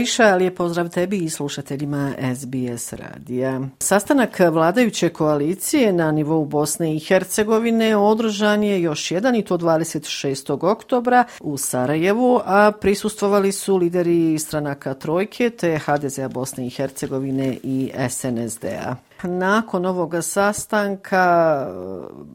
Aisha, lijep pozdrav tebi i slušateljima SBS radija. Sastanak vladajuće koalicije na nivou Bosne i Hercegovine održan je još jedan i to 26. oktobra u Sarajevu, a prisustvovali su lideri stranaka Trojke te HDZ-a Bosne i Hercegovine i SNSD-a. Nakon ovog sastanka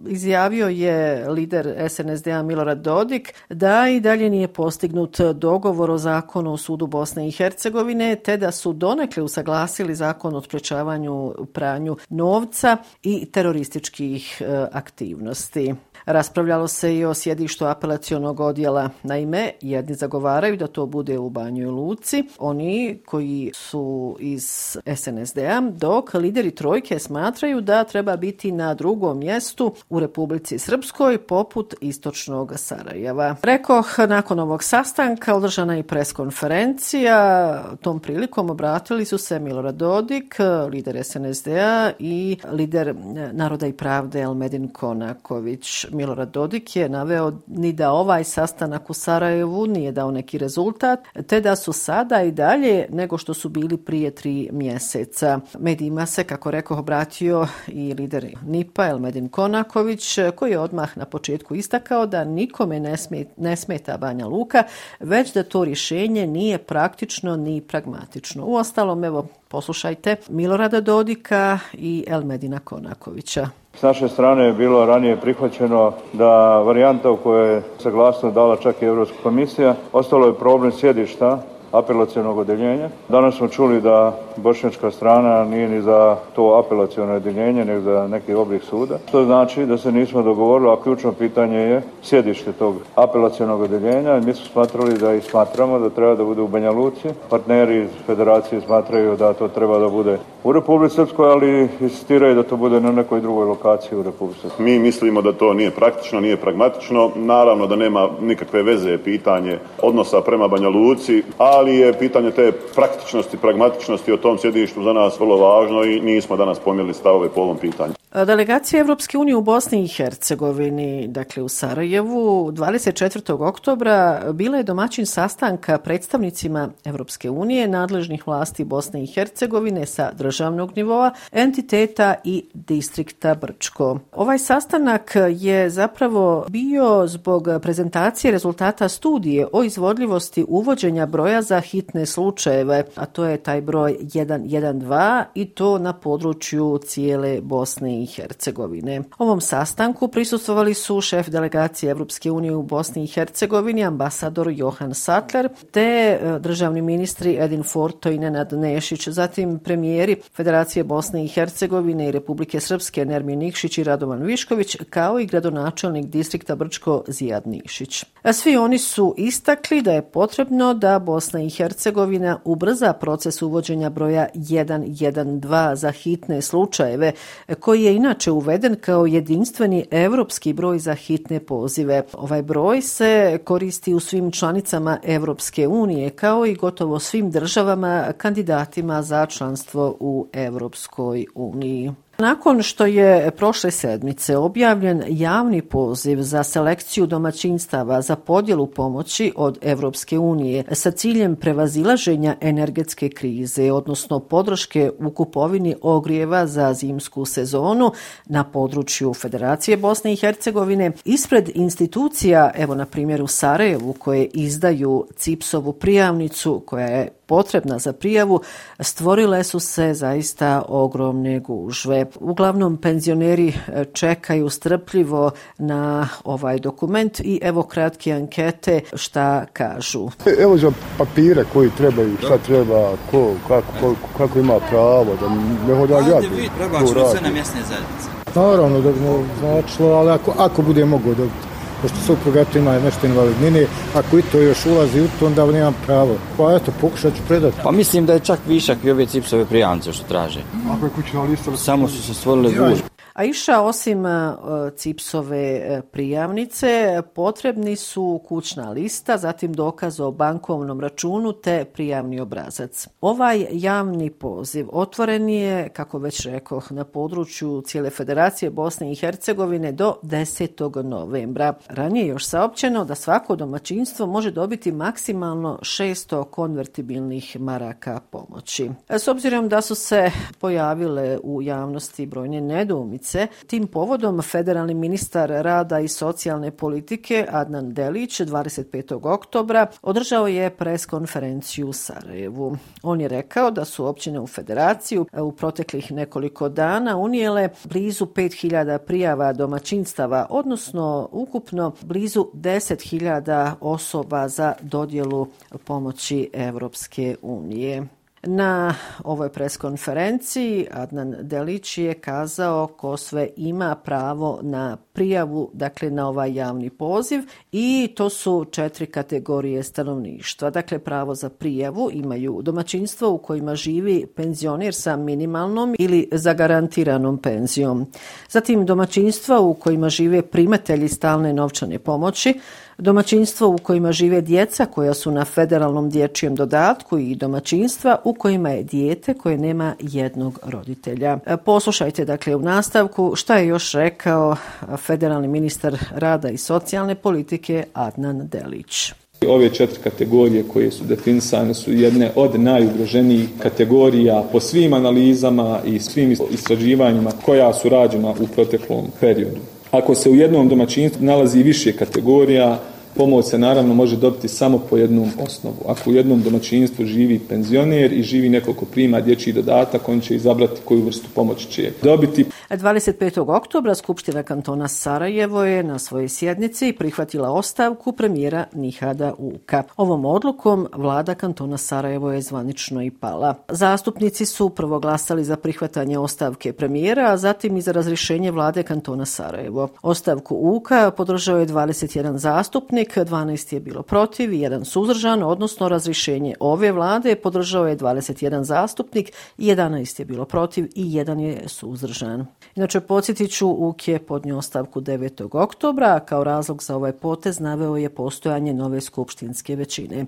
e, izjavio je lider SNSD-a Milorad Dodik da i dalje nije postignut dogovor o zakonu o sudu Bosne i Hercegovine, te da su donekle usaglasili zakon o sprečavanju pranju novca i terorističkih e, aktivnosti. Raspravljalo se i o sjedištu apelacionog odjela. Naime, jedni zagovaraju da to bude u Banjoj Luci, oni koji su iz SNSD-a, dok lideri trojke smatraju da treba biti na drugom mjestu u Republici Srpskoj poput istočnog Sarajeva. Rekoh, nakon ovog sastanka održana i preskonferencija. Tom prilikom obratili su se Milorad Dodik, lider SNSD-a i lider Naroda i pravde Elmedin Konaković. Milorad Dodik je naveo ni da ovaj sastanak u Sarajevu nije dao neki rezultat, te da su sada i dalje nego što su bili prije tri mjeseca. Medijima se, kako rekao, obratio i lider NIPA, Elmedin Konaković, koji je odmah na početku istakao da nikome ne, sme, ne smeta Banja Luka, već da to rješenje nije praktično ni pragmatično. U ostalom, evo, poslušajte Milorada Dodika i Elmedina Konakovića. S naše strane je bilo ranije prihvaćeno da varijanta u kojoj je saglasno dala čak i Evropska komisija, ostalo je problem sjedišta apelacijonog odeljenja. Danas smo čuli da bošnjačka strana nije ni za to apelacijono odeljenje, nego za neki oblik suda. To znači da se nismo dogovorili, a ključno pitanje je sjedište tog apelacijonog odeljenja. Mi smo smatrali da i smatramo da treba da bude u Banja Luci. Partneri iz federacije smatraju da to treba da bude u Republike Srpskoj, ali insistiraju da to bude na nekoj drugoj lokaciji u Republike Srpskoj. Mi mislimo da to nije praktično, nije pragmatično. Naravno da nema nikakve veze pitanje odnosa prema Banja Luci, ali ali je pitanje te praktičnosti, pragmatičnosti o tom sjedištu za nas vrlo važno i nismo danas pomijeli stavove po ovom pitanju. Delegacija Evropske unije u Bosni i Hercegovini, dakle u Sarajevu, 24. oktobra bila je domaćin sastanka predstavnicima Evropske unije, nadležnih vlasti Bosne i Hercegovine sa državnog nivoa, entiteta i distrikta Brčko. Ovaj sastanak je zapravo bio zbog prezentacije rezultata studije o izvodljivosti uvođenja broja za hitne slučajeve, a to je taj broj 112 i to na području cijele Bosne i Hercegovine. Ovom sastanku prisustvovali su šef delegacije Evropske unije u Bosni i Hercegovini, ambasador Johan Sattler, te e, državni ministri Edin Forto i Nenad Nešić, zatim premijeri Federacije Bosne i Hercegovine i Republike Srpske Nermin Nikšić i Radovan Višković, kao i gradonačelnik distrikta Brčko Zijad Nišić. A svi oni su istakli da je potrebno da Bosna i Hercegovina ubrza proces uvođenja broja 112 za hitne slučajeve, e, koji je inače uveden kao jedinstveni evropski broj za hitne pozive. Ovaj broj se koristi u svim članicama Evropske unije, kao i gotovo svim državama kandidatima za članstvo u Evropskoj uniji. Nakon što je prošle sedmice objavljen javni poziv za selekciju domaćinstava za podjelu pomoći od Evropske unije sa ciljem prevazilaženja energetske krize, odnosno podrške u kupovini ogrijeva za zimsku sezonu na području Federacije Bosne i Hercegovine, ispred institucija, evo na primjer u Sarajevu, koje izdaju CIPSovu prijavnicu koja je potrebna za prijavu, stvorile su se zaista ogromne gužve. Uglavnom, penzioneri e, čekaju strpljivo na ovaj dokument i evo kratke ankete šta kažu. E, evo za papire koji trebaju, šta treba, ko, kako, ko, kako ima pravo, da ne hoda ja Ajde vi, prebačimo se na mjesne zajednice. Naravno da bi značilo, ali ako, ako bude mogo dobiti pošto supruga eto ima nešto invalidnine, ako i to još ulazi u to, onda nemam pravo. Pa eto, pokušat ću predati. Pa mislim da je čak višak i ove cipsove prijance što traže. Ako je kućna lista... Samo su se stvorile gužbe. A iša osim e, CIPSove e, prijavnice potrebni su kućna lista, zatim dokaz o bankovnom računu te prijavni obrazac. Ovaj javni poziv otvoren je, kako već rekoh, na području cijele Federacije Bosne i Hercegovine do 10. novembra. Ranije je još saopćeno da svako domaćinstvo može dobiti maksimalno 600 konvertibilnih maraka pomoći. S obzirom da su se pojavile u javnosti brojne nedoumice, tim povodom federalni ministar rada i socijalne politike Adnan Delić 25. oktobra održao je pres konferenciju u Sarajevu. On je rekao da su općine u federaciju u proteklih nekoliko dana unijele blizu 5000 prijava domaćinstava, odnosno ukupno blizu 10.000 osoba za dodjelu pomoći Evropske unije. Na ovoj preskonferenciji Adnan Delić je kazao ko sve ima pravo na prijavu, dakle na ovaj javni poziv i to su četiri kategorije stanovništva. Dakle, pravo za prijavu imaju domaćinstvo u kojima živi penzioner sa minimalnom ili zagarantiranom penzijom. Zatim domaćinstva u kojima žive primatelji stalne novčane pomoći, domaćinstvo u kojima žive djeca koja su na federalnom dječijem dodatku i domaćinstva u kojima je dijete koje nema jednog roditelja. E, poslušajte dakle u nastavku šta je još rekao federalni ministar rada i socijalne politike Adnan Delić. Ove četiri kategorije koje su definisane su jedne od najugroženijih kategorija po svim analizama i svim istraživanjima koja su rađena u proteklom periodu. Ako se u jednom domaćinstvu nalazi više kategorija, pomoć se naravno može dobiti samo po jednom osnovu. Ako u jednom domaćinstvu živi penzioner i živi neko ko prima dječji dodatak, on će izabrati koju vrstu pomoći će dobiti. 25. oktobra Skupština kantona Sarajevo je na svojoj sjednici prihvatila ostavku premijera Nihada Uka. Ovom odlukom vlada kantona Sarajevo je zvanično i pala. Zastupnici su prvo glasali za prihvatanje ostavke premijera, a zatim i za razrišenje vlade kantona Sarajevo. Ostavku Uka podržao je 21 zastupnik, 12 je bilo protiv i jedan suzdržan, odnosno razrišenje ove vlade podržao je 21 zastupnik, 11 je bilo protiv i jedan je suzdržan. Inače, podsjetit ću, UK je podnio ostavku 9. oktobra, a kao razlog za ovaj potez naveo je postojanje nove skupštinske većine.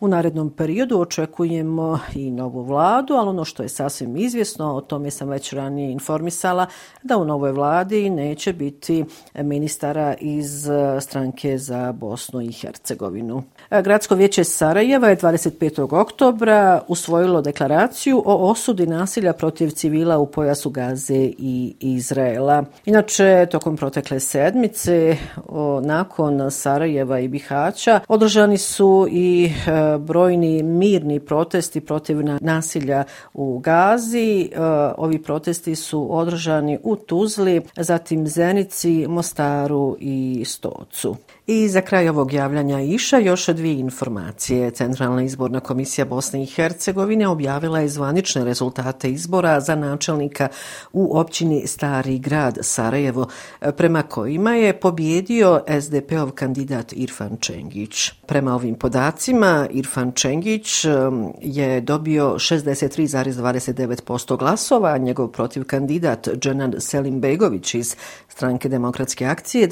U narednom periodu očekujemo i novu vladu, ali ono što je sasvim izvjesno, o tome sam već ranije informisala, da u novoj vladi neće biti ministara iz e, stranke za Bosnu i Hercegovinu. E, Gradsko vijeće Sarajeva je 25. oktobra usvojilo deklaraciju o osudi nasilja protiv civila u pojasu Gaze i Izraela. Inače, tokom protekle sedmice, nakon Sarajeva i Bihaća, održani su i e, brojni mirni protesti protiv nasilja u Gazi. E, ovi protesti su održani u Tuzli, zatim Zenici, Mostaru i Stocu. I za kraj ovog javljanja Iša još dvije informacije. Centralna izborna komisija Bosne i Hercegovine objavila je zvanične rezultate izbora za načelnika u općini Stari grad Sarajevo, prema kojima je pobjedio SDP-ov kandidat Irfan Čengić. Prema ovim podacima, Irfan Čengić je dobio 63,29% glasova, a njegov protiv kandidat Dženad Selim Begović iz stranke demokratske akcije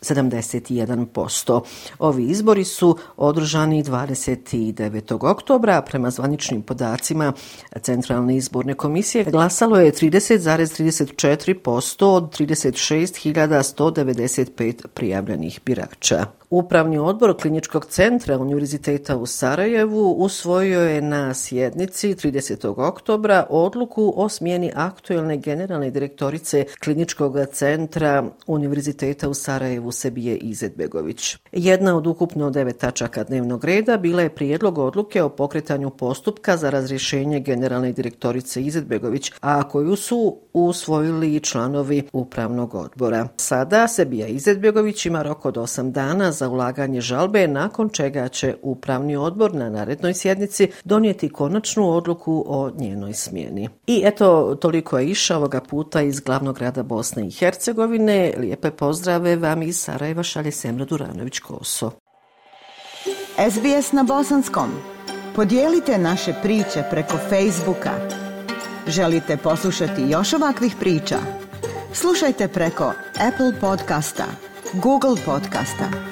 71%. Ovi izbori su održani 29. oktobra. Prema zvaničnim podacima Centralne izborne komisije glasalo je 30,34% od 36.195 prijavljenih birača. Upravni odbor Kliničkog centra Univerziteta u Sarajevu usvojio je na sjednici 30. oktobra odluku o smjeni aktuelne generalne direktorice Kliničkog centra Univerziteta u Sarajevu Sebije Izetbegović. Jedna od ukupno devet tačaka dnevnog reda bila je prijedlog odluke o pokretanju postupka za razrješenje generalne direktorice Izetbegović, a koju su usvojili članovi upravnog odbora. Sada Sebija Izetbegović ima rok od 8 dana za ulaganje žalbe, nakon čega će upravni odbor na narednoj sjednici donijeti konačnu odluku o njenoj smjeni. I eto, toliko je iša ovoga puta iz glavnog grada Bosne i Hercegovine. Lijepe pozdrave vam iz Sarajeva šalje Semra Duranović-Koso. SBS na bosanskom. Podijelite naše priče preko Facebooka. Želite poslušati još ovakvih priča? Slušajte preko Apple podcasta, Google podcasta,